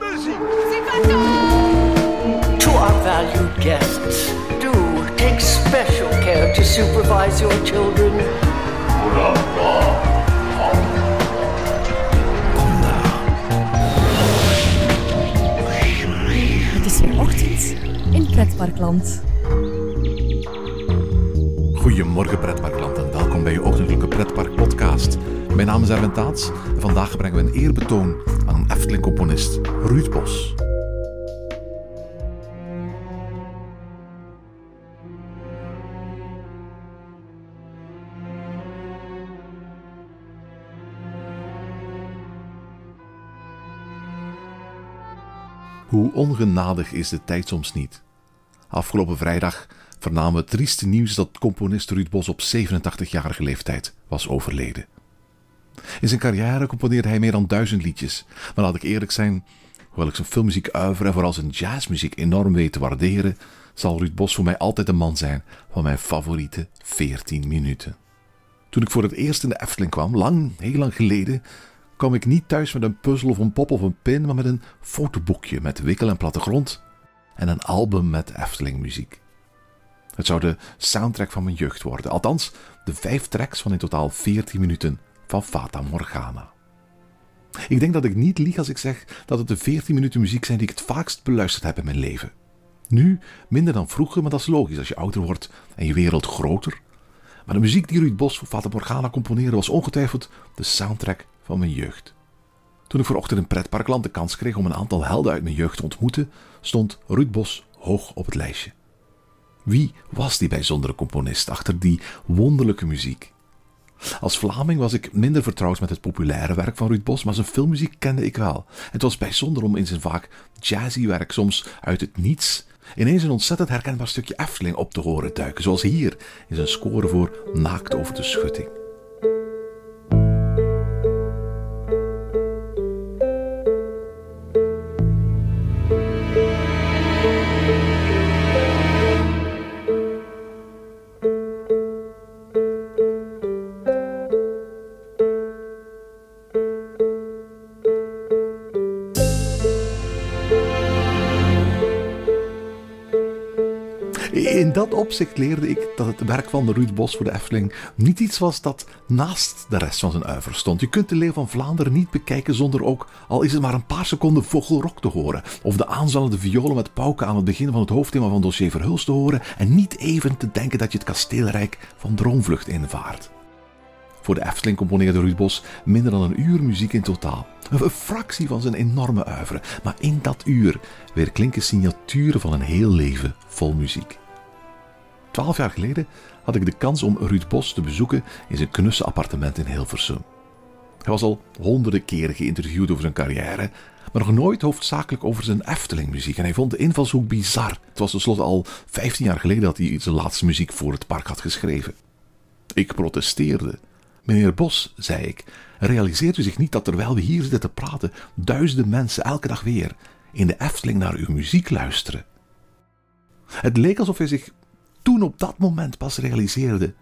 muziek. To our valued guests, do take special care to supervise your children. Het is weer ochtend in Pretparkland. Goedemorgen pretparkland en welkom bij je ochtendelijke pretpark podcast. Mijn naam is Erwin Taats en vandaag brengen we een eerbetoon een Efteling-componist, Ruud Bos. Hoe ongenadig is de tijd soms niet? Afgelopen vrijdag vernamen we het trieste nieuws dat componist Ruud Bos op 87-jarige leeftijd was overleden. In zijn carrière componeerde hij meer dan duizend liedjes, maar laat ik eerlijk zijn, hoewel ik zijn filmmuziek uiver en vooral zijn jazzmuziek enorm weet te waarderen, zal Ruud Bos voor mij altijd de man zijn van mijn favoriete 14 minuten. Toen ik voor het eerst in de Efteling kwam, lang, heel lang geleden, kwam ik niet thuis met een puzzel of een pop of een pin, maar met een fotoboekje met wikkel en plattegrond en een album met Efteling muziek. Het zou de soundtrack van mijn jeugd worden, althans de vijf tracks van in totaal 14 minuten van Fata Morgana. Ik denk dat ik niet lieg als ik zeg dat het de 14 minuten muziek zijn die ik het vaakst beluisterd heb in mijn leven. Nu minder dan vroeger, maar dat is logisch als je ouder wordt en je wereld groter. Maar de muziek die Ruud Bos voor Fata Morgana componeerde was ongetwijfeld de soundtrack van mijn jeugd. Toen ik vanochtend in Pretparkland de kans kreeg om een aantal helden uit mijn jeugd te ontmoeten, stond Ruud Bos hoog op het lijstje. Wie was die bijzondere componist achter die wonderlijke muziek? Als Vlaming was ik minder vertrouwd met het populaire werk van Ruud Bos, maar zijn filmmuziek kende ik wel. Het was bijzonder om in zijn vaak jazzy werk soms uit het niets ineens een ontzettend herkenbaar stukje Efteling op te horen duiken, zoals hier in zijn score voor Naakt over de schutting. Dat opzicht leerde ik dat het werk van Ruud Bos voor de Efteling niet iets was dat naast de rest van zijn uiver stond. Je kunt de Leeuw van Vlaanderen niet bekijken zonder ook, al is het maar een paar seconden, Vogelrok te horen. Of de aanzwellende violen met pauken aan het begin van het hoofdthema van Dossier Verhulst te horen. En niet even te denken dat je het kasteelrijk van Droomvlucht invaart. Voor de Efteling componeerde Ruud Bos minder dan een uur muziek in totaal. Een fractie van zijn enorme uiveren. Maar in dat uur weer klinken signaturen van een heel leven vol muziek. Twaalf jaar geleden had ik de kans om Ruud Bos te bezoeken in zijn knusse appartement in Hilversum. Hij was al honderden keren geïnterviewd over zijn carrière, maar nog nooit hoofdzakelijk over zijn Efteling-muziek. En hij vond de invalshoek bizar. Het was tenslotte al 15 jaar geleden dat hij zijn laatste muziek voor het park had geschreven. Ik protesteerde. Meneer Bos, zei ik, realiseert u zich niet dat terwijl we hier zitten te praten, duizenden mensen elke dag weer in de Efteling naar uw muziek luisteren? Het leek alsof hij zich toen op dat moment pas realiseerde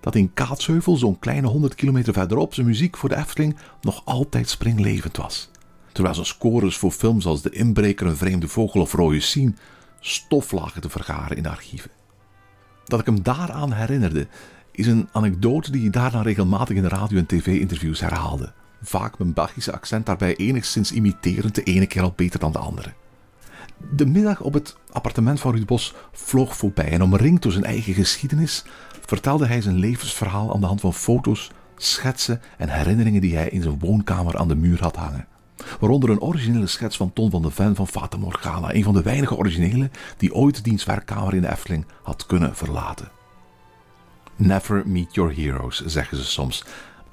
dat in Kaatsheuvel, zo'n kleine 100 kilometer verderop, zijn muziek voor de Efteling nog altijd springlevend was. Terwijl zijn scores voor films als De Inbreker, Een Vreemde Vogel of Rode Sien stof lagen te vergaren in de archieven. Dat ik hem daaraan herinnerde, is een anekdote die hij daarna regelmatig in radio- en tv-interviews herhaalde. Vaak mijn Belgische accent daarbij enigszins imiterend, de ene keer al beter dan de andere. De middag op het appartement van Ruud Bos vloog voorbij en omringd door zijn eigen geschiedenis vertelde hij zijn levensverhaal aan de hand van foto's, schetsen en herinneringen die hij in zijn woonkamer aan de muur had hangen. Waaronder een originele schets van Ton van de Ven van Fata Morgana, een van de weinige originele die ooit diens werkkamer in de Efteling had kunnen verlaten. Never meet your heroes, zeggen ze soms.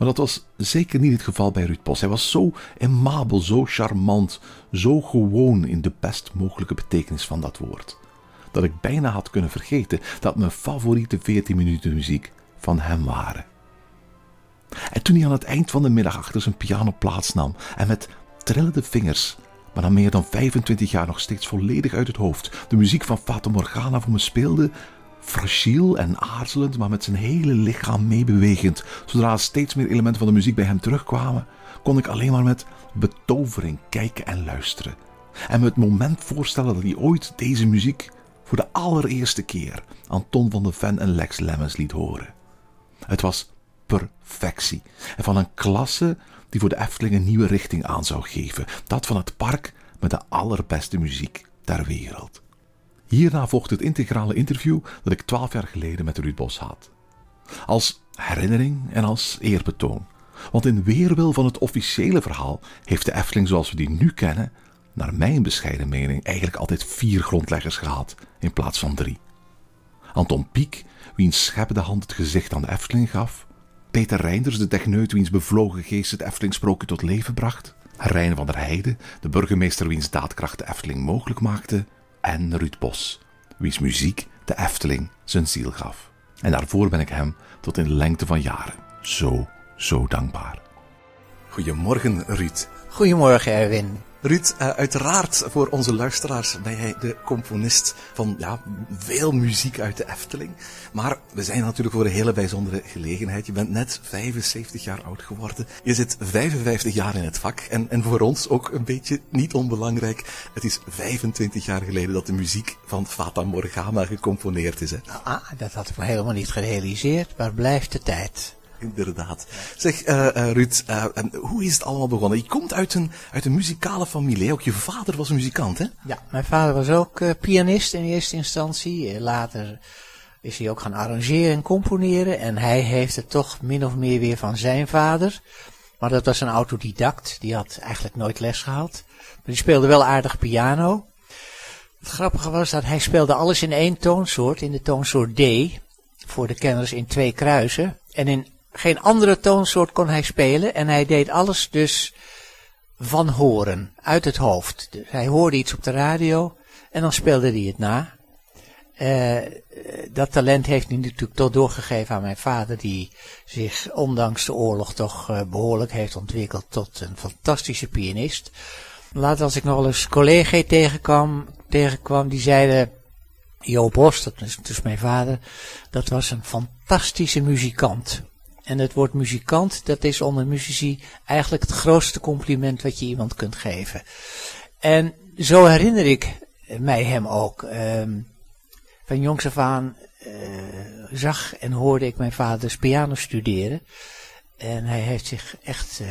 Maar dat was zeker niet het geval bij Ruud Bos. Hij was zo amabel, zo charmant, zo gewoon in de best mogelijke betekenis van dat woord. Dat ik bijna had kunnen vergeten dat mijn favoriete 14 minuten muziek van hem waren. En toen hij aan het eind van de middag achter zijn piano plaatsnam en met trillende vingers, maar na meer dan 25 jaar nog steeds volledig uit het hoofd, de muziek van Fata Morgana voor me speelde, fragiel en aarzelend, maar met zijn hele lichaam meebewegend. Zodra steeds meer elementen van de muziek bij hem terugkwamen, kon ik alleen maar met betovering kijken en luisteren En me het moment voorstellen dat hij ooit deze muziek voor de allereerste keer aan Ton van de Ven en Lex Lemmens liet horen. Het was perfectie. En van een klasse die voor de Efteling een nieuwe richting aan zou geven. Dat van het park met de allerbeste muziek ter wereld. Hierna volgde het integrale interview dat ik twaalf jaar geleden met Ruud Bos had. Als herinnering en als eerbetoon. Want in weerwil van het officiële verhaal heeft de Efteling zoals we die nu kennen, naar mijn bescheiden mening, eigenlijk altijd vier grondleggers gehad in plaats van drie. Anton Pieck, wiens scheppende hand het gezicht aan de Efteling gaf. Peter Reinders, de techneut wiens bevlogen geest het Efteling tot leven bracht. Rijn van der Heijden, de burgemeester wiens daadkracht de Efteling mogelijk maakte. En Ruud Bos, wiens muziek de Efteling zijn ziel gaf. En daarvoor ben ik hem tot in de lengte van jaren zo, zo dankbaar. Goedemorgen, Ruud. Goedemorgen, Erwin. Ruud, uh, uiteraard voor onze luisteraars ben jij de componist van ja, veel muziek uit de Efteling. Maar we zijn natuurlijk voor een hele bijzondere gelegenheid. Je bent net 75 jaar oud geworden. Je zit 55 jaar in het vak. En, en voor ons ook een beetje niet onbelangrijk. Het is 25 jaar geleden dat de muziek van Fata Morgana gecomponeerd is. Hè? Ah, dat had ik me helemaal niet gerealiseerd. Waar blijft de tijd? Inderdaad. Zeg, uh, Ruud, uh, hoe is het allemaal begonnen? Je komt uit een, uit een muzikale familie. Ook je vader was muzikant, hè? Ja, mijn vader was ook pianist in eerste instantie. Later is hij ook gaan arrangeren en componeren. En hij heeft het toch min of meer weer van zijn vader. Maar dat was een autodidact. Die had eigenlijk nooit les gehad. Maar die speelde wel aardig piano. Het grappige was dat hij speelde alles in één toonsoort. In de toonsoort D. Voor de kenners in twee kruisen. En in geen andere toonsoort kon hij spelen en hij deed alles dus van horen, uit het hoofd. Dus hij hoorde iets op de radio en dan speelde hij het na. Uh, dat talent heeft hij natuurlijk toch doorgegeven aan mijn vader, die zich ondanks de oorlog toch uh, behoorlijk heeft ontwikkeld tot een fantastische pianist. Later als ik nog eens collega's tegenkwam, tegenkwam, die zeiden, Jo Bos, dat is dus mijn vader, dat was een fantastische muzikant. En het woord muzikant, dat is onder muzici eigenlijk het grootste compliment wat je iemand kunt geven. En zo herinner ik mij hem ook. Um, van jongs af aan uh, zag en hoorde ik mijn vaders piano studeren. En hij heeft zich echt uh,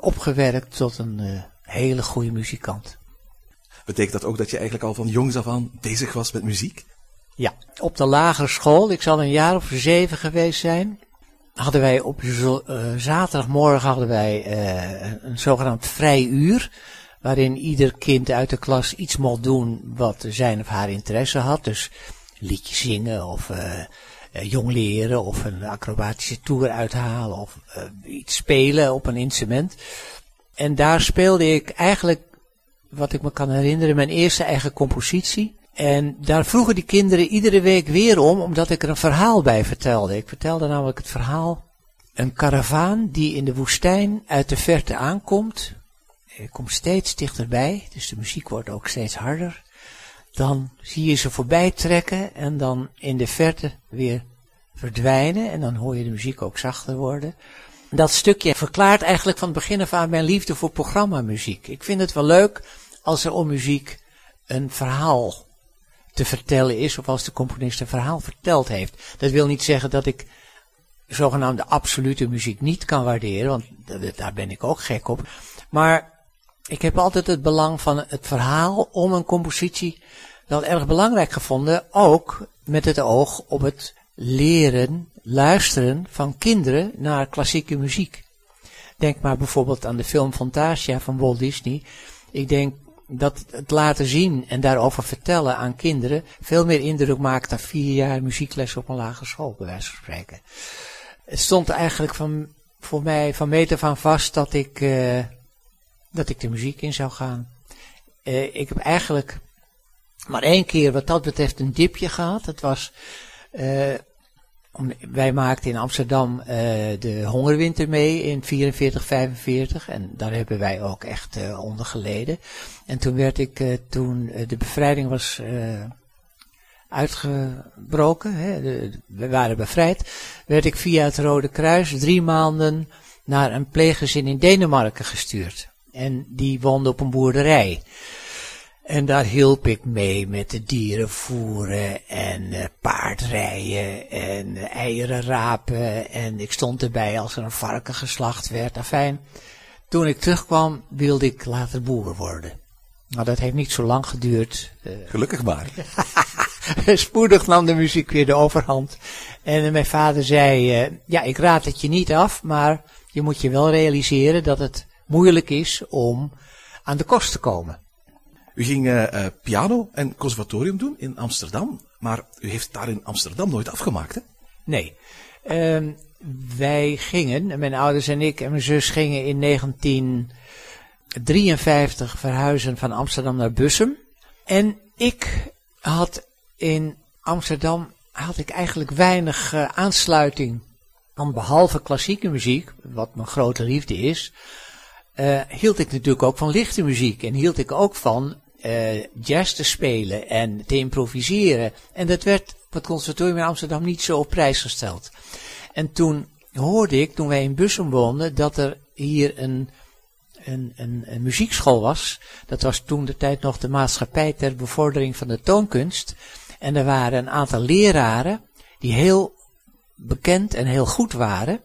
opgewerkt tot een uh, hele goede muzikant. Betekent dat ook dat je eigenlijk al van jongs af aan bezig was met muziek? Ja, op de lagere school. Ik zal een jaar of zeven geweest zijn hadden wij op uh, zaterdagmorgen hadden wij uh, een zogenaamd vrij uur. Waarin ieder kind uit de klas iets mocht doen wat zijn of haar interesse had. Dus liedjes zingen of uh, jong leren of een acrobatische tour uithalen of iets spelen op een instrument. En daar speelde ik eigenlijk, wat ik me kan herinneren, mijn eerste eigen compositie. En daar vroegen die kinderen iedere week weer om, omdat ik er een verhaal bij vertelde. Ik vertelde namelijk het verhaal. Een karavaan die in de woestijn uit de verte aankomt. Komt steeds dichterbij, dus de muziek wordt ook steeds harder. Dan zie je ze voorbij trekken en dan in de verte weer verdwijnen. En dan hoor je de muziek ook zachter worden. Dat stukje verklaart eigenlijk van het begin af aan mijn liefde voor programmamuziek. Ik vind het wel leuk als er om muziek een verhaal te vertellen is, of als de componist een verhaal verteld heeft. Dat wil niet zeggen dat ik zogenaamde absolute muziek niet kan waarderen, want daar ben ik ook gek op. Maar ik heb altijd het belang van het verhaal om een compositie wel erg belangrijk gevonden, ook met het oog op het leren, luisteren van kinderen naar klassieke muziek. Denk maar bijvoorbeeld aan de film Fantasia van Walt Disney. Ik denk dat het laten zien en daarover vertellen aan kinderen veel meer indruk maakt dan vier jaar muziekles op een lagere school, bij wijze van spreken. Het stond eigenlijk van, voor mij van meter van vast dat ik, uh, dat ik de muziek in zou gaan. Uh, ik heb eigenlijk maar één keer wat dat betreft een dipje gehad. Dat was uh, wij maakten in Amsterdam uh, de hongerwinter mee in 44, 45 en daar hebben wij ook echt uh, onder geleden. En toen werd ik, uh, toen de bevrijding was uitgebroken, hè, we waren bevrijd, werd ik via het Rode Kruis drie maanden naar een pleeggezin in Denemarken gestuurd. En die woonde op een boerderij. En daar hielp ik mee met de dieren voeren en uh, paardrijden en uh, eieren rapen. En ik stond erbij als er een varken geslacht werd. Afijn, toen ik terugkwam wilde ik later boer worden. Nou, dat heeft niet zo lang geduurd. Uh, Gelukkig maar. Spoedig nam de muziek weer de overhand. En mijn vader zei, ja, ik raad het je niet af, maar je moet je wel realiseren dat het moeilijk is om aan de kost te komen. U ging uh, piano en conservatorium doen in Amsterdam, maar u heeft daar in Amsterdam nooit afgemaakt, hè? Nee. Uh, wij gingen, mijn ouders en ik en mijn zus gingen in 1953 verhuizen van Amsterdam naar Bussum. En ik had in Amsterdam had ik eigenlijk weinig uh, aansluiting. Want behalve klassieke muziek, wat mijn grote liefde is, uh, hield ik natuurlijk ook van lichte muziek. En hield ik ook van uh, jazz te spelen en te improviseren. En dat werd op het conservatorium in Amsterdam niet zo op prijs gesteld. En toen hoorde ik, toen wij in Bussum woonden, dat er hier een, een, een, een muziekschool was. Dat was toen de tijd nog de maatschappij ter bevordering van de toonkunst. En er waren een aantal leraren die heel bekend en heel goed waren.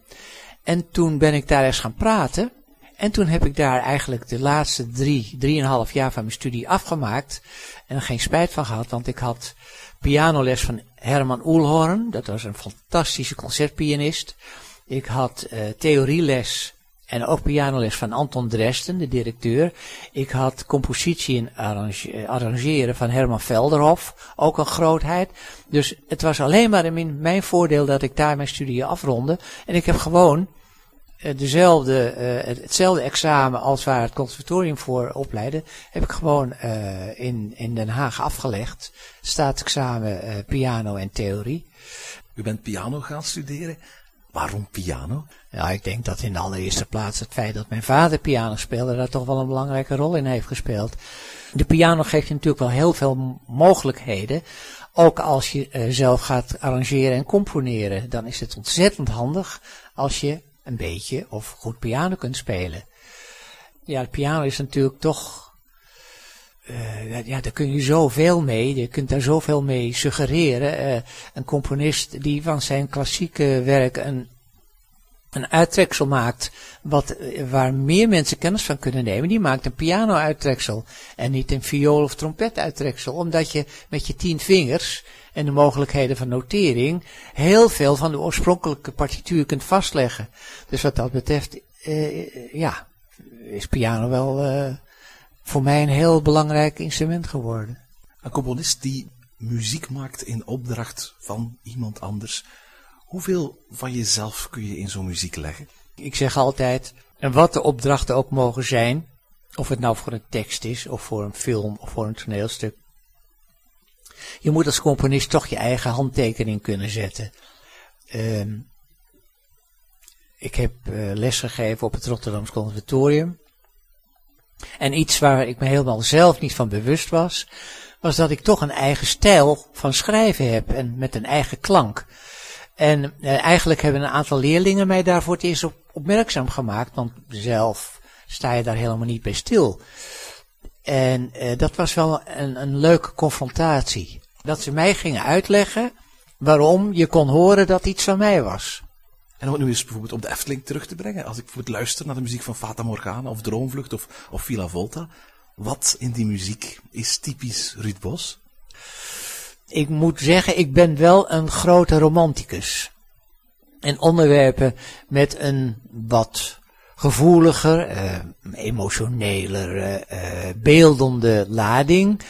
En toen ben ik daar eens gaan praten. En toen heb ik daar eigenlijk de laatste drie, drieënhalf jaar van mijn studie afgemaakt. En er geen spijt van gehad, want ik had pianoles van Herman Oelhorn. Dat was een fantastische concertpianist. Ik had uh, theorieles en ook pianoles van Anton Dresden, de directeur. Ik had compositie en arrange arrangeren van Herman Velderhof, ook een grootheid. Dus het was alleen maar in mijn voordeel dat ik daar mijn studie afronde. En ik heb gewoon dezelfde, uh, hetzelfde examen als waar het conservatorium voor opleidde, heb ik gewoon uh, in, in Den Haag afgelegd. Staatsexamen piano en theorie. U bent piano gaan studeren. Waarom piano? Ja, ik denk dat in de allereerste plaats het feit dat mijn vader piano speelde, daar toch wel een belangrijke rol in heeft gespeeld. De piano geeft je natuurlijk wel heel veel mogelijkheden. Ook als je uh, zelf gaat arrangeren en componeren, dan is het ontzettend handig als je een beetje of goed piano kunt spelen. Ja, de piano is natuurlijk toch uh, ja, daar kun je zoveel mee. Je kunt daar zoveel mee suggereren. Uh, een componist die van zijn klassieke werk een, een uittreksel maakt. Wat, waar meer mensen kennis van kunnen nemen. Die maakt een piano-uittreksel. En niet een viool- of trompet-uittreksel. Omdat je met je tien vingers en de mogelijkheden van notering heel veel van de oorspronkelijke partituur kunt vastleggen. Dus wat dat betreft, uh, ja, is piano wel voor mij een heel belangrijk instrument geworden. Een componist die muziek maakt in opdracht van iemand anders. Hoeveel van jezelf kun je in zo'n muziek leggen? Ik zeg altijd, en wat de opdrachten ook mogen zijn, of het nou voor een tekst is, of voor een film, of voor een toneelstuk. Je moet als componist toch je eigen handtekening kunnen zetten. Um, ik heb uh, lesgegeven op het Rotterdamse Conservatorium. En iets waar ik me helemaal zelf niet van bewust was, was dat ik toch een eigen stijl van schrijven heb en met een eigen klank. En eh, eigenlijk hebben een aantal leerlingen mij daar voor het eerst op, opmerkzaam gemaakt, want zelf sta je daar helemaal niet bij stil. En eh, dat was wel een, een leuke confrontatie. Dat ze mij gingen uitleggen waarom je kon horen dat iets van mij was. En om nu eens bijvoorbeeld op de Efteling terug te brengen. Als ik bijvoorbeeld luister naar de muziek van Fata Morgana of Droomvlucht of, of Villa Volta. Wat in die muziek is typisch Ruud Bos? Ik moet zeggen, ik ben wel een grote romanticus. En onderwerpen met een wat gevoeliger, uh, emotioneler, uh, beeldende lading,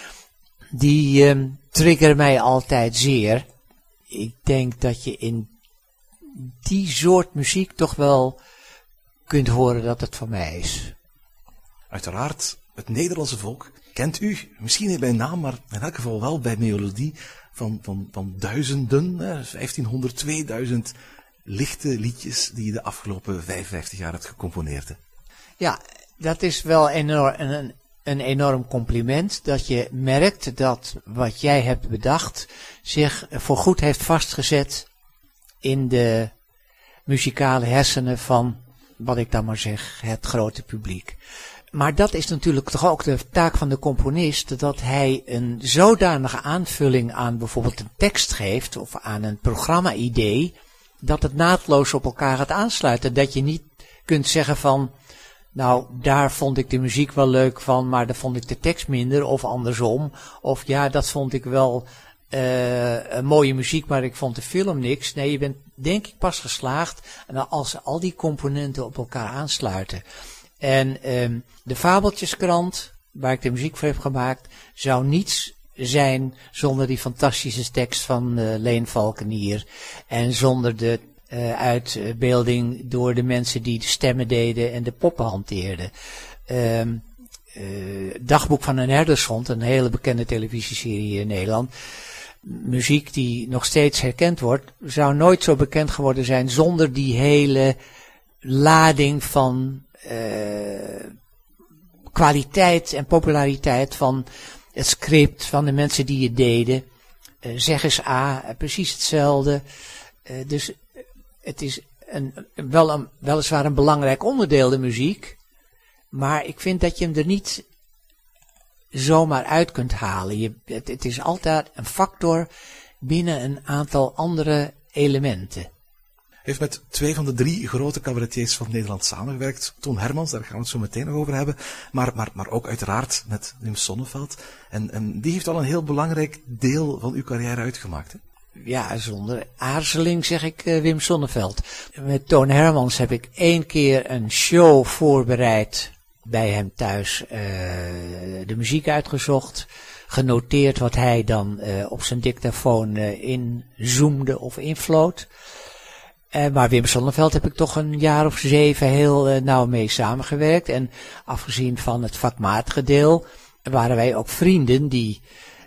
die uh, triggeren mij altijd zeer. Ik denk dat je in die soort muziek toch wel kunt horen dat het van mij is. Uiteraard, het Nederlandse volk kent u, misschien niet bij naam, maar in elk geval wel bij melodie van, van, van duizenden, 1500, 2000 lichte liedjes die je de afgelopen 55 jaar hebt gecomponeerd. Ja, dat is wel enorm, een, een enorm compliment. Dat je merkt dat wat jij hebt bedacht zich voorgoed heeft vastgezet in de muzikale hersenen van, wat ik dan maar zeg, het grote publiek. maar dat is natuurlijk toch ook de taak van de componist, dat hij een zodanige aanvulling aan bijvoorbeeld een tekst geeft, of aan een programma-idee, dat het naadloos op elkaar gaat aansluiten. Dat je niet kunt zeggen van, nou, daar vond ik de muziek wel leuk van, maar daar vond ik de tekst minder, of andersom. Of ja, dat vond ik wel uh, een mooie muziek, maar ik vond de film niks. Nee, je bent denk ik pas geslaagd als al die componenten op elkaar aansluiten. En um, de Fabeltjeskrant, waar ik de muziek voor heb gemaakt, zou niets zijn zonder die fantastische tekst van uh, Leen Valkenier. En zonder de uh, uitbeelding door de mensen die de stemmen deden en de poppen hanteerden. Um, Dagboek van een herdershond, een hele bekende televisieserie in Nederland. Muziek die nog steeds herkend wordt, zou nooit zo bekend geworden zijn zonder die hele lading van kwaliteit en populariteit van het script, van de mensen die het deden. Uh, zeg eens A, precies hetzelfde. Uh, dus het is een, wel een, weliswaar een belangrijk onderdeel, de muziek. Maar ik vind dat je hem er niet zomaar uit kunt halen. Je, het is altijd een factor binnen een aantal andere elementen heeft met twee van de drie grote cabaretiers van Nederland samengewerkt. Toon Hermans, daar gaan we het zo meteen nog over hebben. Maar, maar, maar ook uiteraard met Wim Sonneveld. En, en die heeft al een heel belangrijk deel van uw carrière uitgemaakt. Hè? Ja, zonder aarzeling zeg ik uh, Wim Sonneveld. Met Toon Hermans heb ik één keer een show voorbereid bij hem thuis. Uh, de muziek uitgezocht genoteerd wat hij dan uh, op zijn dictafoon inzoomde of infloot. Uh, maar Wim Sonneveld heb ik toch een jaar of zeven heel uh, nauw mee samengewerkt. En afgezien van het vakmatige deel, waren wij ook vrienden die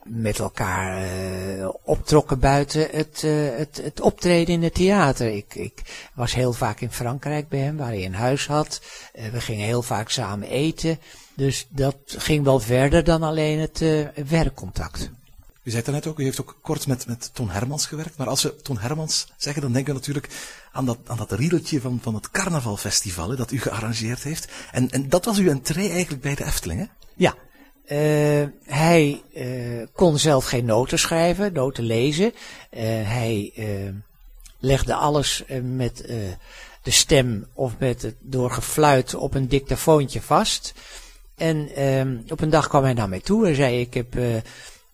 met elkaar uh, optrokken buiten het, het, het optreden in het theater. Ik, ik was heel vaak in Frankrijk bij hem, waar hij een huis had. we gingen heel vaak samen eten. Dus dat ging wel verder dan alleen het werkcontact. U zei het net ook, u heeft ook kort met, met Ton Hermans gewerkt. Maar als we Ton Hermans zeggen, dan denken we natuurlijk aan dat, aan dat riedeltje van, van het carnavalfestival hè, dat u gearrangeerd heeft. En, en dat was uw entree eigenlijk bij de Efteling, hè? Ja. Uh, hij uh, kon zelf geen noten schrijven, noten lezen. Uh, hij legde alles met de stem of met het door gefluit op een dictafoontje vast. En op een dag kwam hij naar mij toe en zei: Ik heb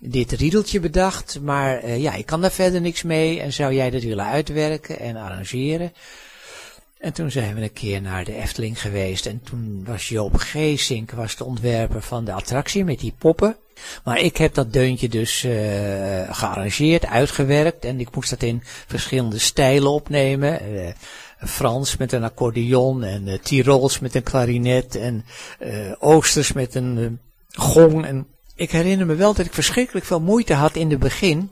dit riedeltje bedacht, maar uh, ja, ik kan daar verder niks mee en zou jij dat willen uitwerken en arrangeren? En toen zijn we een keer naar de Efteling geweest en toen was Joop Geesink was de ontwerper van de attractie met die poppen. Maar ik heb dat deuntje dus uh, gearrangeerd, uitgewerkt en ik moest dat in verschillende stijlen opnemen. Uh, Frans met een accordeon en Tirols met een klarinet en Oosters met een gong en ik herinner me wel dat ik verschrikkelijk veel moeite had in het begin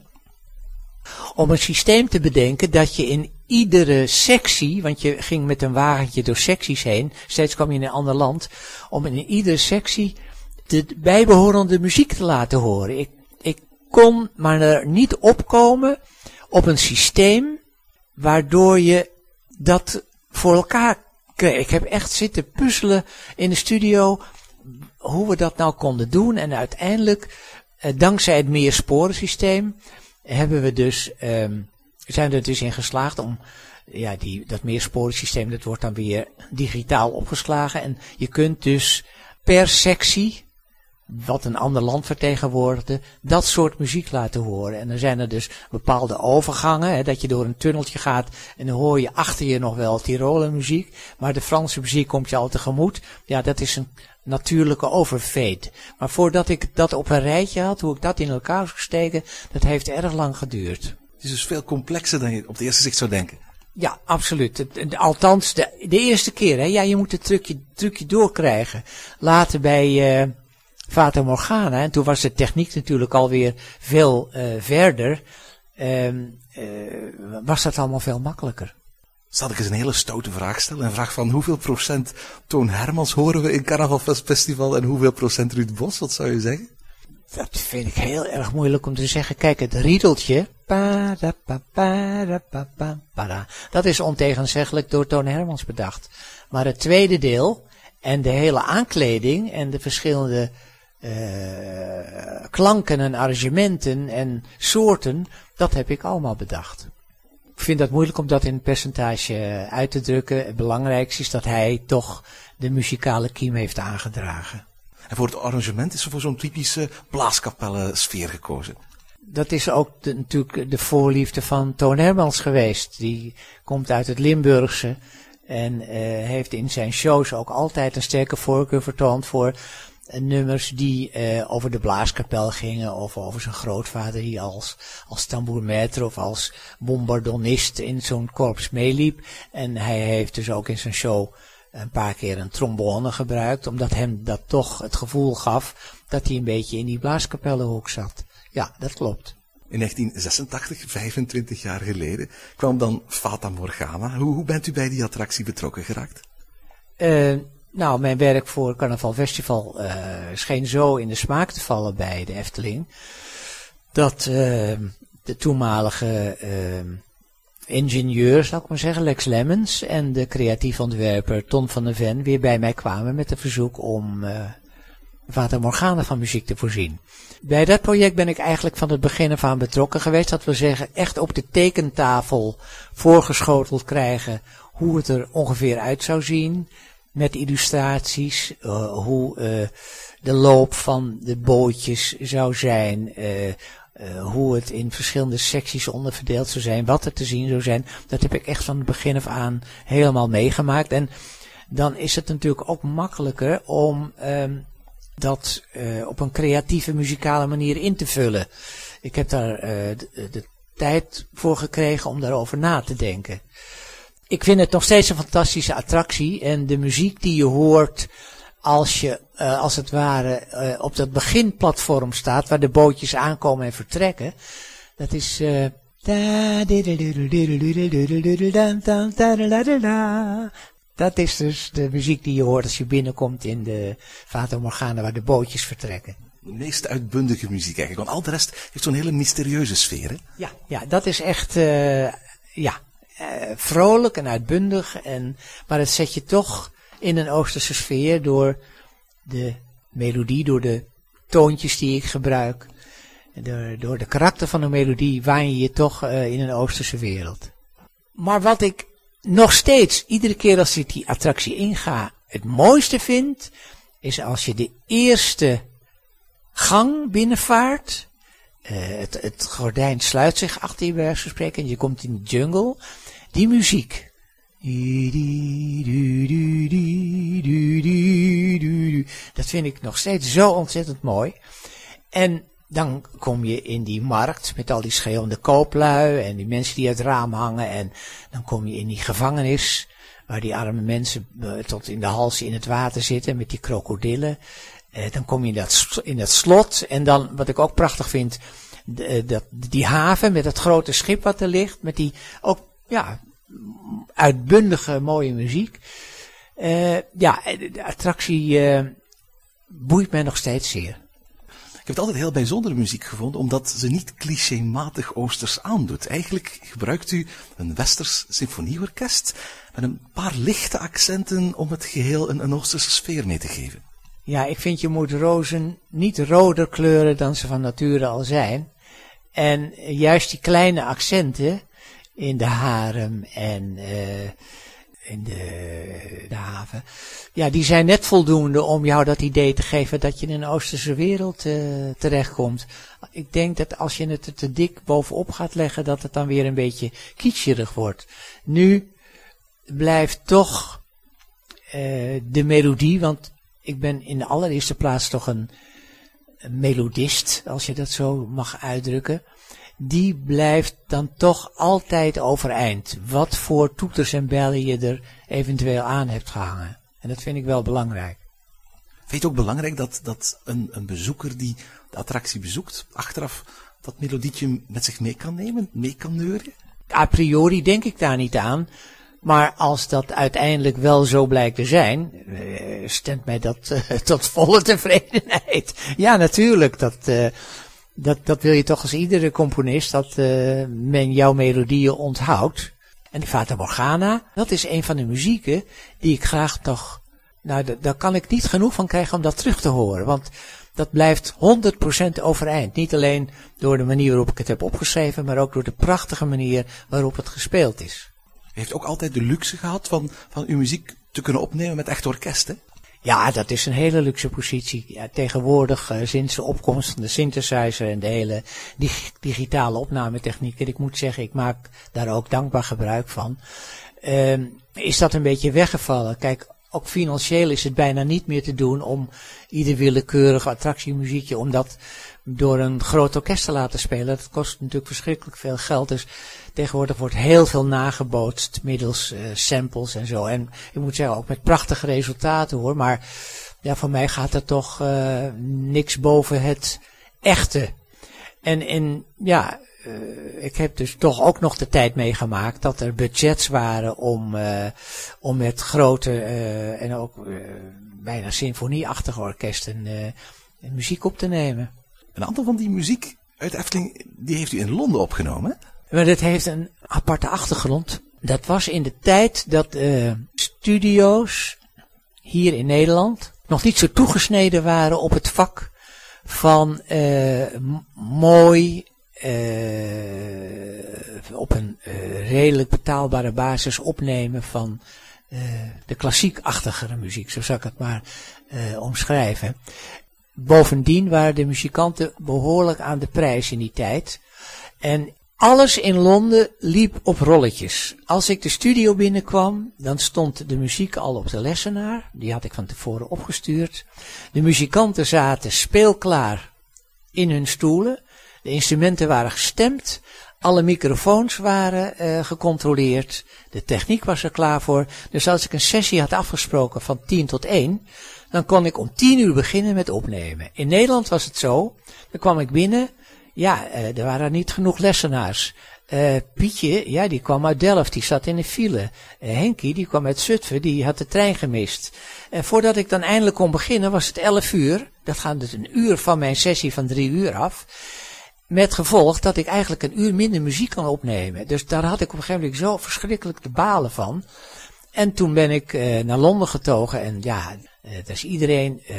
om een systeem te bedenken dat je in iedere sectie, want je ging met een wagentje door secties heen, steeds kwam je in een ander land, om in iedere sectie de bijbehorende muziek te laten horen. Ik, ik kon maar er niet opkomen op een systeem waardoor je dat voor elkaar kreeg. Ik heb echt zitten puzzelen in de studio hoe we dat nou konden doen. En uiteindelijk, eh, dankzij het meersporensysteem, hebben we dus, ehm, zijn we er dus in geslaagd om ja, die, dat meersporensysteem, dat wordt dan weer digitaal opgeslagen. En je kunt dus per sectie, wat een ander land vertegenwoordigde, dat soort muziek laten horen. En dan zijn er dus bepaalde overgangen, hè, dat je door een tunneltje gaat en dan hoor je achter je nog wel Tiroler muziek, maar de Franse muziek komt je al tegemoet. Ja, dat is een natuurlijke overfeed. Maar voordat ik dat op een rijtje had, hoe ik dat in elkaar zou steken, dat heeft erg lang geduurd. Het is dus veel complexer dan je op de eerste zicht zou denken. Ja, absoluut. Althans, de, de eerste keer. Hè. Ja, je moet het trucje, trucje doorkrijgen. Later bij uh, Fata Morgana, en toen was de techniek natuurlijk alweer veel uh, verder, uh, was dat allemaal veel makkelijker. Zal ik eens een hele stoute vraag stellen? Een vraag van hoeveel procent Toon Hermans horen we in Carnaval Festival en hoeveel procent Ruud Bos? Wat zou je zeggen? Dat vind ik heel erg moeilijk om te zeggen. Kijk, het riedeltje. Dat is ontegenzeggelijk door Toon Hermans bedacht. Maar het tweede deel En de hele aankleding en de verschillende uh, klanken en arrangementen en soorten, dat heb ik allemaal bedacht. Ik vind dat moeilijk om dat in een percentage uit te drukken. Het belangrijkste is dat hij toch de muzikale kiem heeft aangedragen. En voor het arrangement is er voor zo'n typische blaaskapellen sfeer gekozen. Dat is ook de, natuurlijk de voorliefde van Toon Hermans geweest. Die komt uit het Limburgse en uh, heeft in zijn shows ook altijd een sterke voorkeur vertoond voor nummers die uh, over de blaaskapel gingen of over zijn grootvader die als, als tambourmaître of als bombardonist in zo'n korps meeliep. En hij heeft dus ook in zijn show een paar keer een trombone gebruikt, omdat hem dat toch het gevoel gaf dat hij een beetje in die blaaskapellenhoek zat. Ja, dat klopt. In 1986, 25 jaar geleden, kwam dan Fata Morgana. Hoe, hoe bent u bij die attractie betrokken geraakt? Uh, nou, mijn werk voor Carnaval Festival uh, scheen zo in de smaak te vallen bij de Efteling. Dat uh, de toenmalige uh, ingenieur, zou ik maar zeggen, Lex Lemmens en de creatief ontwerper Ton van der Ven weer bij mij kwamen met een verzoek om Vater Morgana van muziek te voorzien. Bij dat project ben ik eigenlijk van het begin af aan betrokken geweest. Dat wil zeggen, echt op de tekentafel voorgeschoteld krijgen hoe het er ongeveer uit zou zien met illustraties, uh, hoe uh, de loop van de bootjes zou zijn, uh, hoe het in verschillende secties onderverdeeld zou zijn, wat er te zien zou zijn. Dat heb ik echt van het begin af aan helemaal meegemaakt. En dan is het natuurlijk ook makkelijker om um, dat op een creatieve muzikale manier in te vullen. Ik heb daar de tijd voor gekregen om daarover na te denken ik vind het nog steeds een fantastische attractie. En de muziek die je hoort als je, uh, als het ware, uh, op dat beginplatform staat, waar de bootjes aankomen en vertrekken. Dat is... Uh, dat is dus de muziek die je hoort als je binnenkomt in de Fata Morgana, waar de bootjes vertrekken. De meest uitbundige muziek eigenlijk, want al de rest heeft zo'n hele mysterieuze sfeer, hè? Ja, ja dat is echt, ja, uh, vrolijk en uitbundig. En, maar het zet je toch in een Oosterse sfeer door de melodie, door de toontjes die ik gebruik. Door, door de karakter van de melodie waan je je toch uh, in een Oosterse wereld. Maar wat ik nog steeds, iedere keer als ik die attractie inga, het mooiste vind, is als je de eerste gang binnenvaart. Uh, het, het gordijn sluit zich achter je bij en je komt in de jungle. Die muziek. Dat vind ik nog steeds zo ontzettend mooi. En dan kom je in die markt met al die schreeuwende kooplui en die mensen die uit het raam hangen. En dan kom je in die gevangenis waar die arme mensen uh, tot in de hals in het water zitten met die krokodillen. Uh, dan kom je in dat, in dat slot. En dan, wat ik ook prachtig vind, de, dat, die haven met dat grote schip wat er ligt. Met die ook ja, uitbundige mooie muziek. Uh, ja, de attractie uh, boeit mij nog steeds zeer. Ik heb het altijd heel bijzondere muziek gevonden, omdat ze niet clichématig Oosters aandoet. Eigenlijk gebruikt u een Westers symfonieorkest met een paar lichte accenten om het geheel een, een Oosterse sfeer mee te geven. Ja, ik vind je moet rozen niet roder kleuren dan ze van nature al zijn. En juist die kleine accenten, in de harem en uh, in de, de, haven. Ja, die zijn net voldoende om jou dat idee te geven dat je in een Oosterse wereld uh, terechtkomt. Ik denk dat als je het er te dik bovenop gaat leggen, dat het dan weer een beetje kitscherig wordt. Nu blijft toch uh, de melodie, want ik ben in de allereerste plaats toch een melodist, als je dat zo mag uitdrukken die blijft dan toch altijd overeind. Wat voor toeters en bellen je er eventueel aan hebt gehangen. En dat vind ik wel belangrijk. Vind je het ook belangrijk dat, dat een, een bezoeker die de attractie bezoekt, achteraf dat melodietje met zich mee kan nemen, mee kan neuren? A priori denk ik daar niet aan. Maar als dat uiteindelijk wel zo blijkt te zijn, eh, stemt mij dat uh, tot volle tevredenheid. Ja, natuurlijk. Dat, uh, dat, dat wil je toch als iedere componist, dat uh, men jouw melodieën onthoudt. En Fata Morgana, dat is een van de muzieken die ik graag toch Nou, da- daar kan ik niet genoeg van krijgen om dat terug te horen. Want dat blijft 100% overeind. Niet alleen door de manier waarop ik het heb opgeschreven, maar ook door de prachtige manier waarop het gespeeld is. U heeft ook altijd de luxe gehad van, van uw muziek te kunnen opnemen met echt orkest, hè? Ja, dat is een hele luxe positie. Ja, tegenwoordig, eh, sinds de opkomst van de synthesizer en de hele dig- digitale opnametechniek, en ik moet zeggen, ik maak daar ook dankbaar gebruik van, ehm, is dat een beetje weggevallen. Kijk, ook financieel is het bijna niet meer te doen om ieder willekeurig attractiemuziekje, om dat door een groot orkest te laten spelen. Dat kost natuurlijk verschrikkelijk veel geld. Dus tegenwoordig wordt heel veel nagebootst middels eh, samples en zo. En ik moet zeggen, ook met prachtige resultaten hoor. Maar ja, voor mij gaat er toch eh, niks boven het echte. En, en ja, eh, ik heb dus toch ook nog de tijd meegemaakt dat er budgets waren om, eh, om met grote eh, en ook bijna symfonieachtige orkesten muziek op te nemen. Een aantal van die muziek uit Efteling, die heeft u in Londen opgenomen? Maar dat heeft een aparte achtergrond. Dat was in de tijd dat studio's hier in Nederland nog niet zo toegesneden waren op het vak van mooi eh, op een eh, redelijk betaalbare basis opnemen van eh, de klassiekachtigere muziek, zo zou ik het maar omschrijven. Bovendien waren de muzikanten behoorlijk aan de prijs in die tijd. En alles in Londen liep op rolletjes. Als ik de studio binnenkwam, dan stond de muziek al op de lessenaar. Die had ik van tevoren opgestuurd. De muzikanten zaten speelklaar in hun stoelen. De instrumenten waren gestemd. Alle microfoons waren eh, gecontroleerd. De techniek was er klaar voor. Dus als ik een sessie had afgesproken van 10 tot 1, dan kon ik om 10 uur beginnen met opnemen. In Nederland was het zo. Dan kwam ik binnen. Ja, eh, er waren niet genoeg lessenaars. Eh, Pietje, ja, die kwam uit Delft, die zat in de file. Eh, Henkie, die kwam uit Zutphen, die had de trein gemist. En voordat ik dan eindelijk kon beginnen, was het 11 uur. Dat gaat dus een uur van mijn sessie van drie uur af. Met gevolg dat ik eigenlijk een uur minder muziek kan opnemen. Dus daar had ik op een gegeven moment zo verschrikkelijk de balen van. En toen ben ik eh, naar Londen getogen en ja, eh, daar is iedereen eh,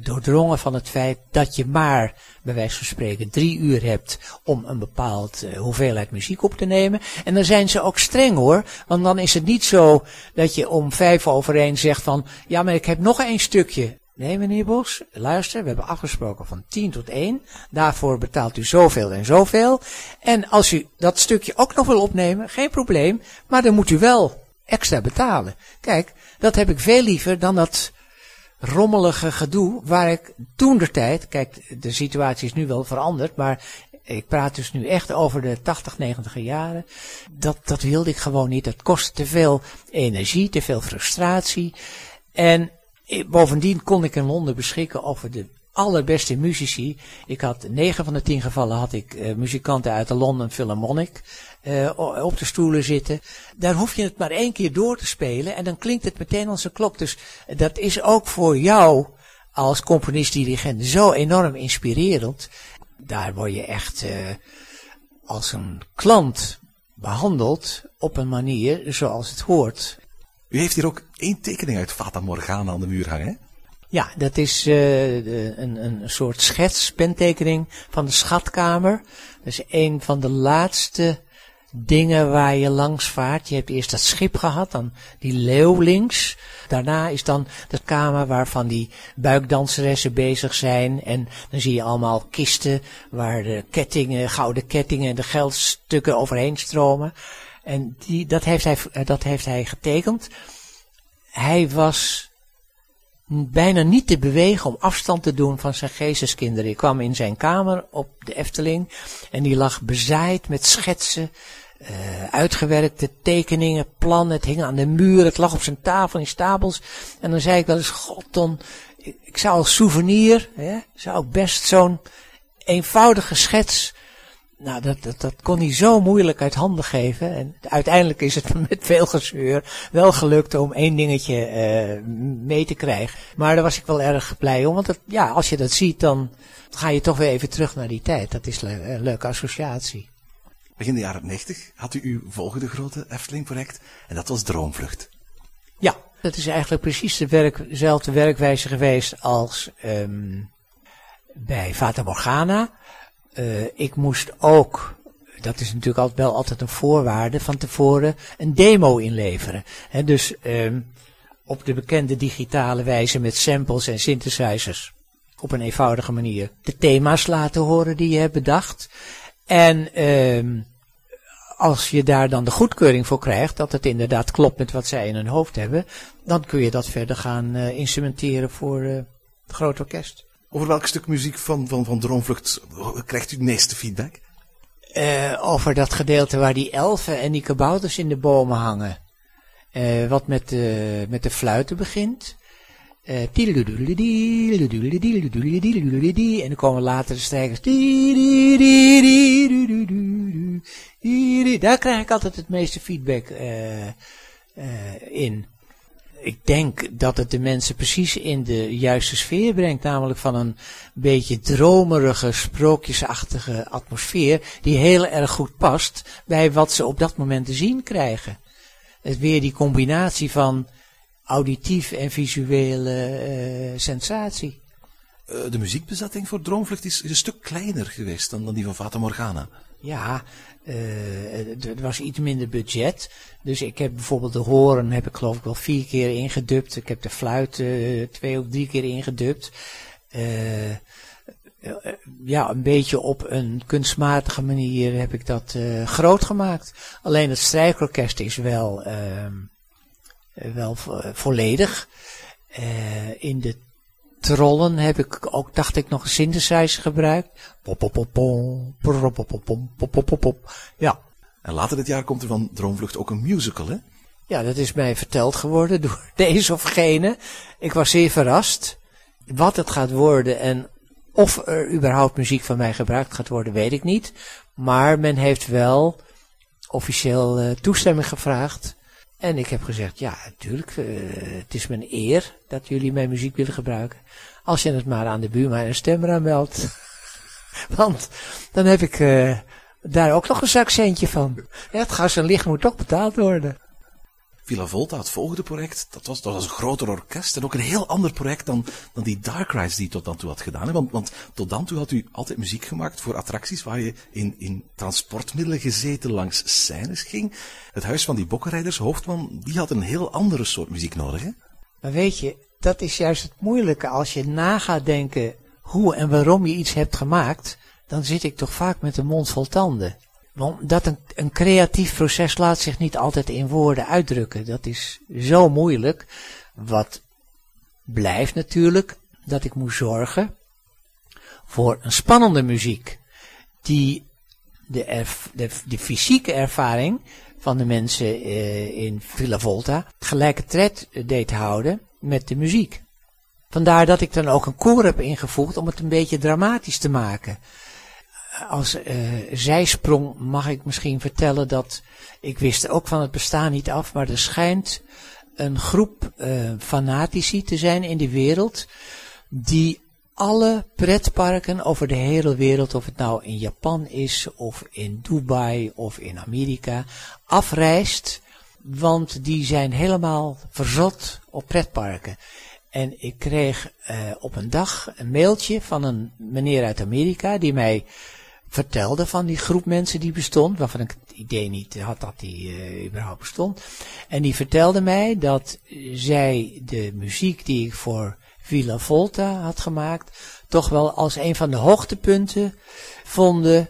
doordrongen van het feit dat je maar, bij wijze van spreken, drie uur hebt om een bepaald eh, hoeveelheid muziek op te nemen. En dan zijn ze ook streng hoor, want dan is het niet zo dat je om vijf over één zegt van, ja maar ik heb nog één stukje. Nee, meneer Bos, luister, we hebben afgesproken van 10 tot 1. Daarvoor betaalt u zoveel en zoveel. En als u dat stukje ook nog wil opnemen, geen probleem. Maar dan moet u wel extra betalen. Kijk, dat heb ik veel liever dan dat rommelige gedoe waar ik toen de tijd, kijk, de situatie is nu wel veranderd, maar ik praat dus nu echt over de 80, 90 jaren. Dat, dat wilde ik gewoon niet. Dat kostte te veel energie, te veel frustratie. En bovendien kon ik in Londen beschikken over de allerbeste muzici. Ik had negen van de tien gevallen had ik eh, muzikanten uit de London Philharmonic eh, op de stoelen zitten. Daar hoef je het maar één keer door te spelen en dan klinkt het meteen een klok. Dus dat is ook voor jou als componist-dirigent zo enorm inspirerend. Daar word je echt eh, als een klant behandeld op een manier zoals het hoort. U heeft hier ook één tekening uit Fata Morgana aan de muur hangen, hè? Ja, dat is eh, een, een soort schets, pentekening van de schatkamer. Dat is een van de laatste dingen waar je langs vaart. Je hebt eerst dat schip gehad, dan die leeuw links. Daarna is dan de kamer waarvan die buikdanseressen bezig zijn. En dan zie je allemaal kisten waar de kettingen, gouden kettingen en de geldstukken overheen stromen. En die, dat, heeft hij, eh, dat heeft hij getekend. Hij was bijna niet te bewegen om afstand te doen van zijn geesteskinderen. Ik kwam in zijn kamer op de Efteling en die lag bezaaid met schetsen, eh, uitgewerkte tekeningen, plannen. Het hing aan de muur, het lag op zijn tafel in stapels. En dan zei ik wel eens, god ik, ik zou als souvenir, hè, zou ik best zo'n eenvoudige schets nou, dat, dat, dat kon hij zo moeilijk uit handen geven. En uiteindelijk is het met veel gezeur wel gelukt om één dingetje eh, mee te krijgen. Maar daar was ik wel erg blij om. Want ja, als je dat ziet, dan ga je toch weer even terug naar die tijd. Dat is le- een leuke associatie. Begin de jaren 90 had u uw volgende grote Efteling-project en dat was Droomvlucht. Ja, dat is eigenlijk precies de werk, dezelfde werkwijze geweest als ehm, bij Fata Morgana. Eh, ik moest ook, dat is natuurlijk altijd wel altijd een voorwaarde, van tevoren een demo inleveren. Dus ehm, op de bekende digitale wijze met samples en synthesizers. Op een eenvoudige manier. De thema's laten horen die je hebt bedacht. En ehm als je daar dan de goedkeuring voor krijgt, dat het inderdaad klopt met wat zij in hun hoofd hebben, dan kun je dat verder gaan eh, instrumenteren voor eh, het groot orkest. Over welk stuk muziek van, van, van Droomvlucht krijgt u het meeste feedback? Eh, over dat gedeelte waar die elfen en die kabouters in de bomen hangen. Eh, wat met de, met de fluiten begint. Eh, en dan komen later de strijkers. Daar krijg ik altijd het meeste feedback eh, eh, in. Ik denk dat het de mensen precies in de juiste sfeer brengt. Namelijk van een beetje dromerige, sprookjesachtige atmosfeer. Die heel erg goed past bij wat ze op dat moment te zien krijgen. Het weer die combinatie van auditief en visuele eh, sensatie. Eh, de muziekbezetting voor Droomvlucht is, een stuk kleiner geweest dan, dan die van Fata Morgana. Ja, eh, er was iets minder budget. Dus ik heb bijvoorbeeld de horen heb ik geloof ik wel vier keer ingedubt. Ik heb de fluit eh, twee of drie keer ingedubt. Eh, eh, ja, een beetje op een kunstmatige manier heb ik dat eh, groot gemaakt. Alleen het strijkorkest is wel, ehm, eh, wel vo- volledig. Eh, in de trollen heb ik ook, dacht ik, nog een synthesizer gebruikt. Pop, pop, pop, pop, pop, pop. Ja. En later dit jaar komt er van Droomvlucht ook een musical, hè? ja, dat is mij verteld geworden door deze of gene. Ik was zeer verrast. Wat het gaat worden en of er überhaupt muziek van mij gebruikt gaat worden, weet ik niet. Maar men heeft wel officieel eh, toestemming gevraagd. En ik heb gezegd, ja, natuurlijk, eh, het is mijn eer dat jullie mijn muziek willen gebruiken. Als je het maar aan de buurman en stemmer aanmeldt. Want dan heb ik eh, daar ook nog een zakcentje van. Ja, het gas en licht moet toch betaald worden. Villa Volta, het volgende project, dat was, dat was een groter orkest en ook een heel ander project dan, dan die Dark Rides die je tot dan toe had gedaan. Want, want tot dan toe had u altijd muziek gemaakt voor attracties waar je in, in transportmiddelen gezeten langs scènes ging. Het huis van die bokkenrijders, hoofdman, die had een heel andere soort muziek nodig. Hè? Maar weet je, dat is juist het moeilijke. Als je na gaat denken hoe en waarom je iets hebt gemaakt, dan zit ik toch vaak met de mond vol tanden. Want dat een, een creatief proces laat zich niet altijd in woorden uitdrukken. Dat is zo moeilijk. Wat blijft natuurlijk dat ik moet zorgen voor een spannende muziek. Die de, de, de fysieke ervaring van de mensen eh, in Villa Volta gelijke tred deed houden met de muziek. Vandaar dat ik dan ook een koor heb ingevoegd om het een beetje dramatisch te maken. Als eh, zijsprong mag ik misschien vertellen dat ik wist ook van het bestaan niet af, maar er schijnt een groep eh, fanatici te zijn in de wereld die alle pretparken over de hele wereld, of het nou in Japan is, of in Dubai, of in Amerika, afreist. Want die zijn helemaal verzot op pretparken. En ik kreeg eh, op een dag een mailtje van een meneer uit Amerika die mij vertelde van die groep mensen die bestond, waarvan ik het idee niet had dat die eh, überhaupt bestond. En die vertelde mij dat zij de muziek die ik voor Villa Volta had gemaakt, toch wel als een van de hoogtepunten vonden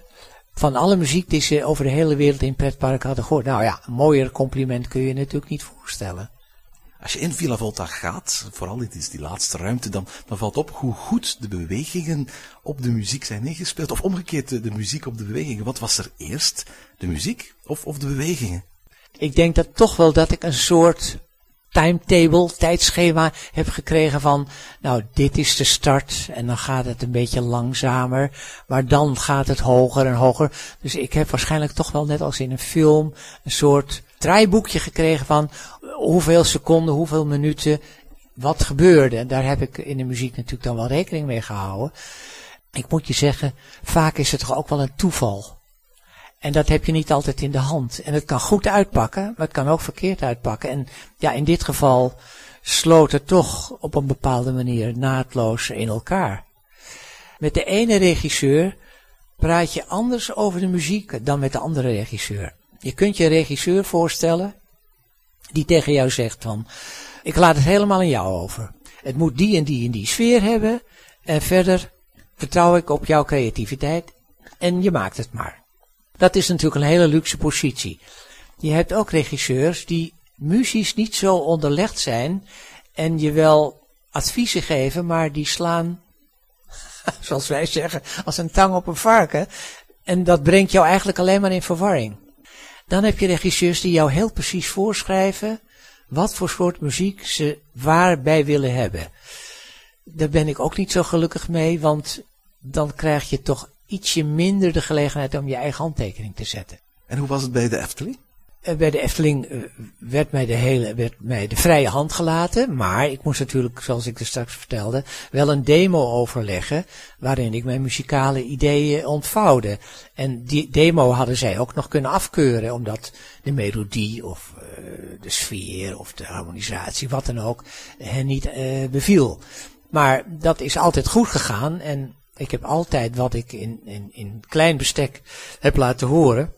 van alle muziek die ze over de hele wereld in pretparken hadden gehoord. Nou ja, een mooier compliment kun je natuurlijk niet voorstellen. Als je in Villa Volta gaat, vooral dit is die laatste ruimte, dan, dan valt op hoe goed de bewegingen op de muziek zijn ingespeeld. Of omgekeerd, de, de muziek op de bewegingen. Wat was er eerst? De muziek of, of de bewegingen? Ik denk dat toch wel dat ik een soort timetable, tijdschema heb gekregen van, nou, dit is de start en dan gaat het een beetje langzamer, maar dan gaat het hoger en hoger. Dus ik heb waarschijnlijk toch wel net als in een film een soort draaiboekje gekregen van hoeveel seconden, hoeveel minuten, wat gebeurde. Daar heb ik in de muziek natuurlijk dan wel rekening mee gehouden. Ik moet je zeggen, vaak is het toch ook wel een toeval. En dat heb je niet altijd in de hand. En het kan goed uitpakken, maar het kan ook verkeerd uitpakken. En ja, in dit geval sloten toch op een bepaalde manier naadloos in elkaar. Met de ene regisseur praat je anders over de muziek dan met de andere regisseur. Je kunt je regisseur voorstellen die tegen jou zegt van, ik laat het helemaal aan jou over. Het moet die en die en die sfeer hebben en verder vertrouw ik op jouw creativiteit en je maakt het maar. Dat is natuurlijk een hele luxe positie. Je hebt ook regisseurs die muzisch niet zo onderlegd zijn en je wel adviezen geven, maar die slaan, zoals wij zeggen, als een tang op een varken. En dat brengt jou eigenlijk alleen maar in verwarring. Dan heb je regisseurs die jou heel precies voorschrijven wat voor soort muziek ze waarbij willen hebben. Daar ben ik ook niet zo gelukkig mee, want dan krijg je toch ietsje minder de gelegenheid om je eigen handtekening te zetten. En hoe was het bij de Efteling? Eh, Bij de Efteling eh, werd mij, de hele, werd mij de vrije hand gelaten, maar ik moest natuurlijk, zoals ik er straks vertelde, wel een demo overleggen waarin ik mijn muzikale ideeën ontvouwde. En die demo hadden zij ook nog kunnen afkeuren, omdat de melodie of eh, de sfeer of de harmonisatie, wat dan ook, hen niet beviel. Maar dat is altijd goed gegaan en ik heb altijd wat ik in, in, in klein bestek heb laten horen,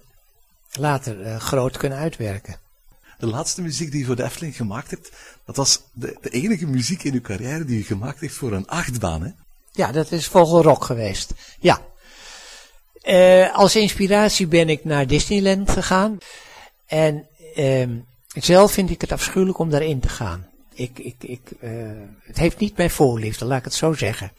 later eh, groot kunnen uitwerken. De laatste muziek die je voor de Efteling gemaakt hebt, dat was de, de enige muziek in uw carrière die u gemaakt heeft voor een achtbaan, hè? Ja, dat is Vogelrok geweest. Ja. Eh, als inspiratie ben ik naar Disneyland gegaan. En ehm, zelf vind ik het afschuwelijk om daarin te gaan. Ik, ik, ik, eh, het heeft niet mijn voorliefde, laat ik het zo zeggen.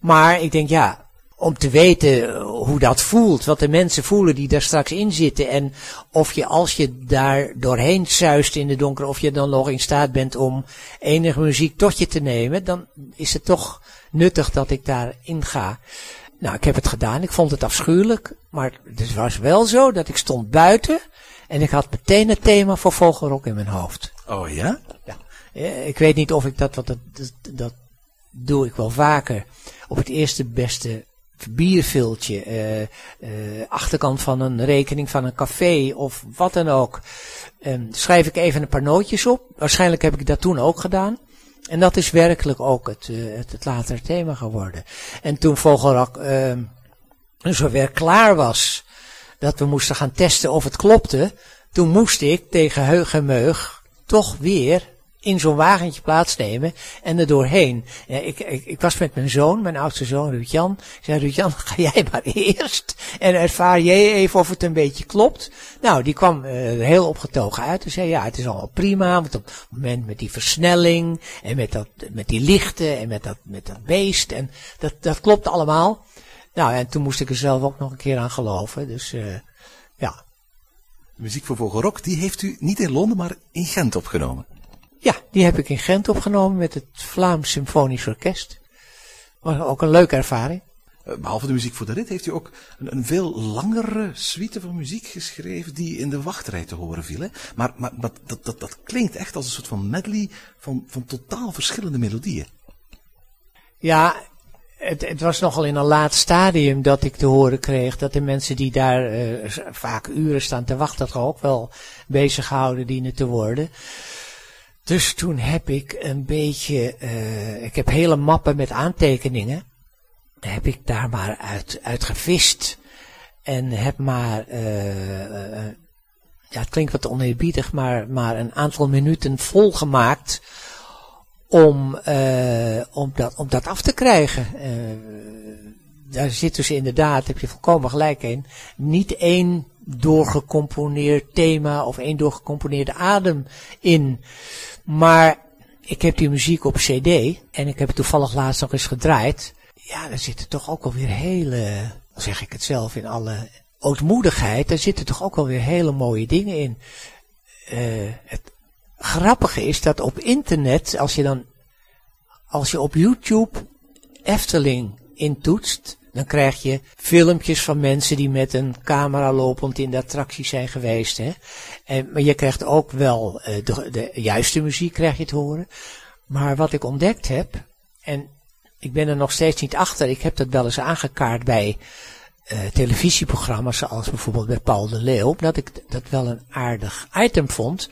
Maar ik denk, ja, om te weten hoe dat voelt, wat de mensen voelen die daar straks in zitten. En of je als je daar doorheen zuist in de donker, of je dan nog in staat bent om enige muziek tot je te nemen, dan is het toch nuttig dat ik daarin ga. Nou, ik heb het gedaan, ik vond het afschuwelijk, maar het was wel zo dat ik stond buiten en ik had meteen het thema voor Vogelrok in mijn hoofd. Oh ja? Ja. Ik weet niet of ik dat, wat dat, dat, dat doe ik wel vaker. Op het eerste beste bierviltje, eh, eh, achterkant van een rekening van een café of wat dan ook. Ehm, schrijf ik even een paar nootjes op. Waarschijnlijk heb ik dat toen ook gedaan. En dat is werkelijk ook het, eh, het, latere thema geworden. En toen Vogelrok ehm zover klaar was dat we moesten gaan testen of het klopte, toen moest ik tegen heug en meug toch weer in zo'n wagentje plaatsnemen en er doorheen. Ik, ik, ik was met mijn zoon, mijn oudste zoon Ruud-Jan. Ik zei, Ruud-Jan, ga jij maar eerst en ervaar jij even of het een beetje klopt. Nou, die kwam eh, heel opgetogen uit en zei, ja, het is allemaal prima, want op het moment met die versnelling en met, dat, met die lichten en met dat, met dat beest en dat, dat klopt allemaal. Nou, en toen moest ik er zelf ook nog een keer aan geloven, dus eh, ja. De muziek voor Vogelrok, die heeft u niet in Londen, maar in Gent opgenomen. Ja, die heb ik in Gent opgenomen met het Vlaams Symfonisch Orkest. Was ook een leuke ervaring. Eh, Behalve de muziek voor de rit heeft u ook een, een veel langere suite van muziek geschreven die in de wachtrij te horen viel. Hè? Maar, maar, dat, dat, dat klinkt echt als een soort van medley van, van totaal verschillende melodieën. Ja, het, het was nogal in een laat stadium dat ik te horen kreeg dat de mensen die daar eh, vaak uren staan te wachten, toch ook wel bezig gehouden dienen te worden. Dus toen heb ik een beetje, eh, ik heb hele mappen met aantekeningen, heb ik daar maar uit, uit gevist. En heb maar, eh, eh, ja het klinkt wat oneerbiedig, maar, maar een aantal minuten volgemaakt om, om, dat, om dat af te krijgen. Daar zit dus inderdaad, heb je volkomen gelijk in, niet één doorgecomponeerd thema of één doorgecomponeerde adem in. Maar ik heb die muziek op cd en ik heb het toevallig laatst nog eens gedraaid. Ja, daar zitten toch ook alweer hele, zeg ik het zelf in alle ootmoedigheid, daar zitten toch ook alweer hele mooie dingen in. Eh, het grappige is dat op internet, als je dan, als je op YouTube Efteling intoetst, dan krijg je filmpjes van mensen die met een camera lopend in de attractie zijn geweest. Hè? En, maar je krijgt ook wel eh, de, de juiste muziek krijg je te horen. Maar wat ik ontdekt heb, en ik ben er nog steeds niet achter, ik heb dat wel eens aangekaart bij eh, televisieprogramma's zoals bijvoorbeeld bij Paul de Leeuw, dat ik dat wel een aardig item vond.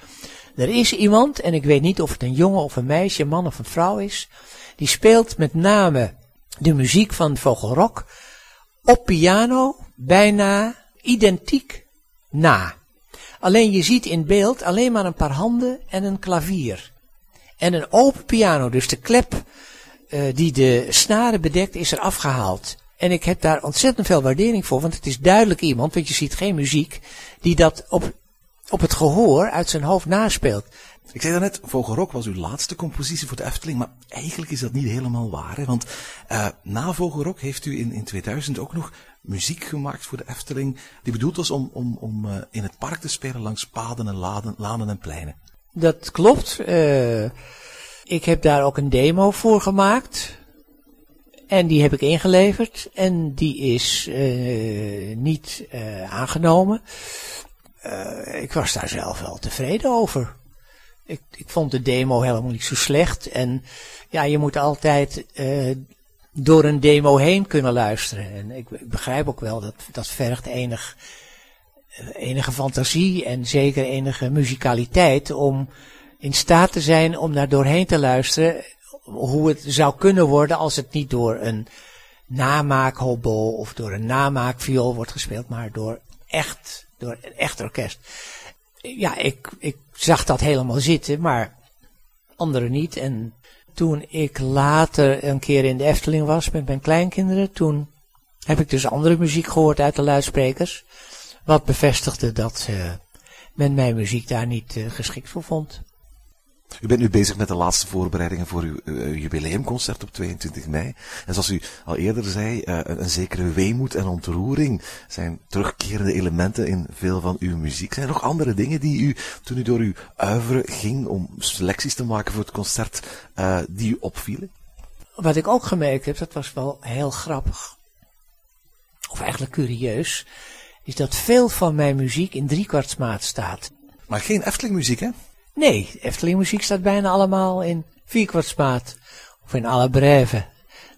Er is iemand, en ik weet niet of het een jongen of een meisje, een man of een vrouw is, die speelt met name de muziek van Vogelrok op piano bijna identiek na. Alleen je ziet in beeld alleen maar een paar handen en een klavier. En een open piano, dus de klep uh, die de snaren bedekt is er afgehaald. En ik heb daar ontzettend veel waardering voor, want het is duidelijk iemand, want je ziet geen muziek, die dat op, op het gehoor uit zijn hoofd naspeelt. Ik zei daarnet, Vogelrok was uw laatste compositie voor de Efteling, maar eigenlijk is dat niet helemaal waar. Want uh, na Vogelrok heeft u in, in 2000 ook nog muziek gemaakt voor de Efteling, die bedoeld was om, om, om uh, in het park te spelen langs paden en laden, lanen en pleinen. Dat klopt. Uh, ik heb daar ook een demo voor gemaakt. En die heb ik ingeleverd. En die is niet aangenomen. Ik was daar zelf wel tevreden over. Ik, ik vond de demo helemaal niet zo slecht. En ja, je moet altijd door een demo heen kunnen luisteren. En ik, begrijp ook wel dat dat vergt enig, enige fantasie en zeker enige muzikaliteit om in staat te zijn om daar doorheen te luisteren hoe het zou kunnen worden als het niet door een namaakhobo of door een namaakkviool wordt gespeeld, maar door echt, door een echt orkest. Ja, ik, ik zag dat helemaal zitten, maar anderen niet. En toen ik later een keer in de Efteling was met mijn kleinkinderen, toen heb ik dus andere muziek gehoord uit de luidsprekers. Wat bevestigde dat uh, men mijn muziek daar niet uh, geschikt voor vond. U bent nu bezig met de laatste voorbereidingen voor uw uh, jubileumconcert op 22 mei. En zoals u al eerder zei, uh, een, een, zekere weemoed en ontroering zijn terugkerende elementen in veel van uw muziek. Zijn er nog andere dingen die u, toen u door uw uiveren ging om selecties te maken voor het concert, uh, die u opvielen? Wat ik ook gemerkt heb, dat was wel heel grappig. Of eigenlijk curieus. Is dat veel van mijn muziek in driekwartsmaat staat. Maar geen Efteling muziek, hè? Nee, Efteling muziek staat bijna allemaal in vierkwartsmaat. Of in alle breven.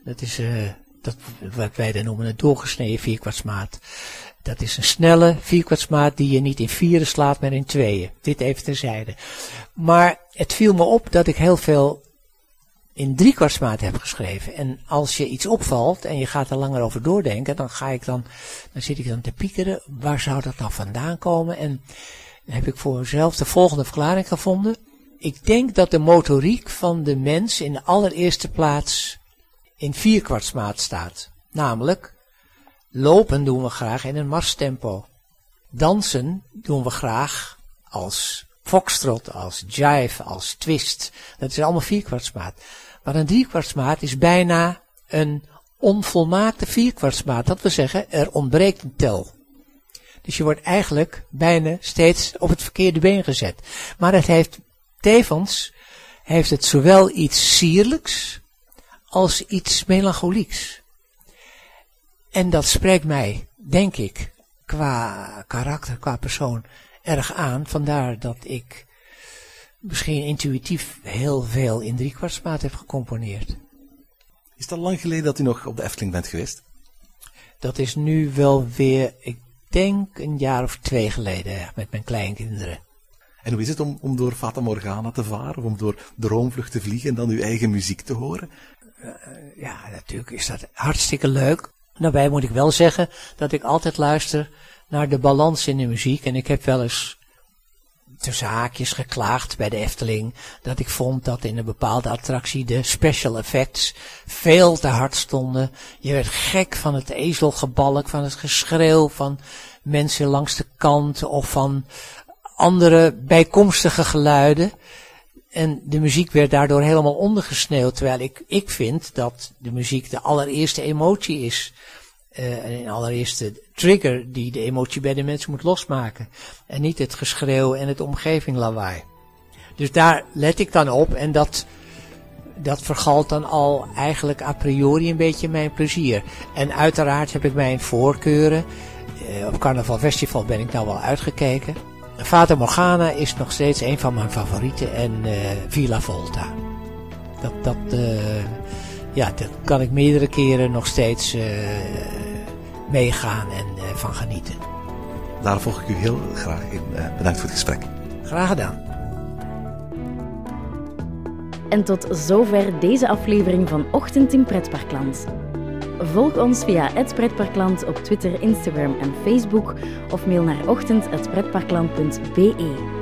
Dat is uh, dat, wat wij dan noemen een doorgesneden vierkwartsmaat. Dat is een snelle vierkwartsmaat die je niet in vieren slaat, maar in tweeën. Dit even terzijde. Maar het viel me op dat ik heel veel in driekwartsmaat heb geschreven. En als je iets opvalt en je gaat er langer over doordenken, dan ga ik dan, dan zit ik dan te piekeren. Waar zou dat nou vandaan komen? En heb ik voor mezelf de volgende verklaring gevonden. Ik denk dat de motoriek van de mens in de allereerste plaats in vierkwartsmaat staat. Namelijk, lopen doen we graag in een marstempo. Dansen doen we graag als foxtrot, als jive, als twist. Dat is allemaal vierkwartsmaat. Maar een driekwartsmaat is bijna een onvolmaakte vierkwartsmaat. Dat wil zeggen, er ontbreekt een tel. Dus je wordt eigenlijk bijna steeds op het verkeerde been gezet. Maar het heeft tevens, heeft het zowel iets sierlijks als iets melancholieks. En dat spreekt mij, denk ik, qua karakter, qua persoon, erg aan. Vandaar dat ik misschien intuïtief heel veel in driekwartsmaat heb gecomponeerd. Is het al lang geleden dat u nog op de Efteling bent geweest? Dat is nu wel weer, ik denk een jaar of twee geleden met mijn kleinkinderen. En hoe is het om, om door Fata Morgana te varen, of om door Droomvlucht te vliegen en dan uw eigen muziek te horen? Uh, ja, natuurlijk is dat hartstikke leuk. Daarbij moet ik wel zeggen dat ik altijd luister naar de balans in de muziek. En ik heb wel eens tussen haakjes geklaagd bij de Efteling. Dat ik vond dat in een bepaalde attractie de special effects veel te hard stonden. Je werd gek van het ezelgebalk, van het geschreeuw van mensen langs de kant of van andere bijkomstige geluiden. En de muziek werd daardoor helemaal ondergesneeuwd. Terwijl ik, ik vind dat de muziek de allereerste emotie is. Uh, een allereerste trigger die de emotie bij de mensen moet losmaken. En niet het geschreeuw en het omgeving lawaai. Dus daar let ik dan op en dat, dat vergalt dan al eigenlijk a priori een beetje mijn plezier. En uiteraard heb ik mijn voorkeuren. Uh, op Carnaval Festival ben ik nou wel uitgekeken. Fata Morgana is nog steeds een van mijn favorieten en uh, Villa Volta. Dat, dat, ja, daar kan ik meerdere keren nog steeds meegaan en uh, van genieten. Daar volg ik u heel graag in. Uh, bedankt voor het gesprek. Graag gedaan. En tot zover deze aflevering van Ochtend in Pretparkland. Volg ons via het Pretparkland op Twitter, Instagram en Facebook of mail naar ochtend.pretparkland.be.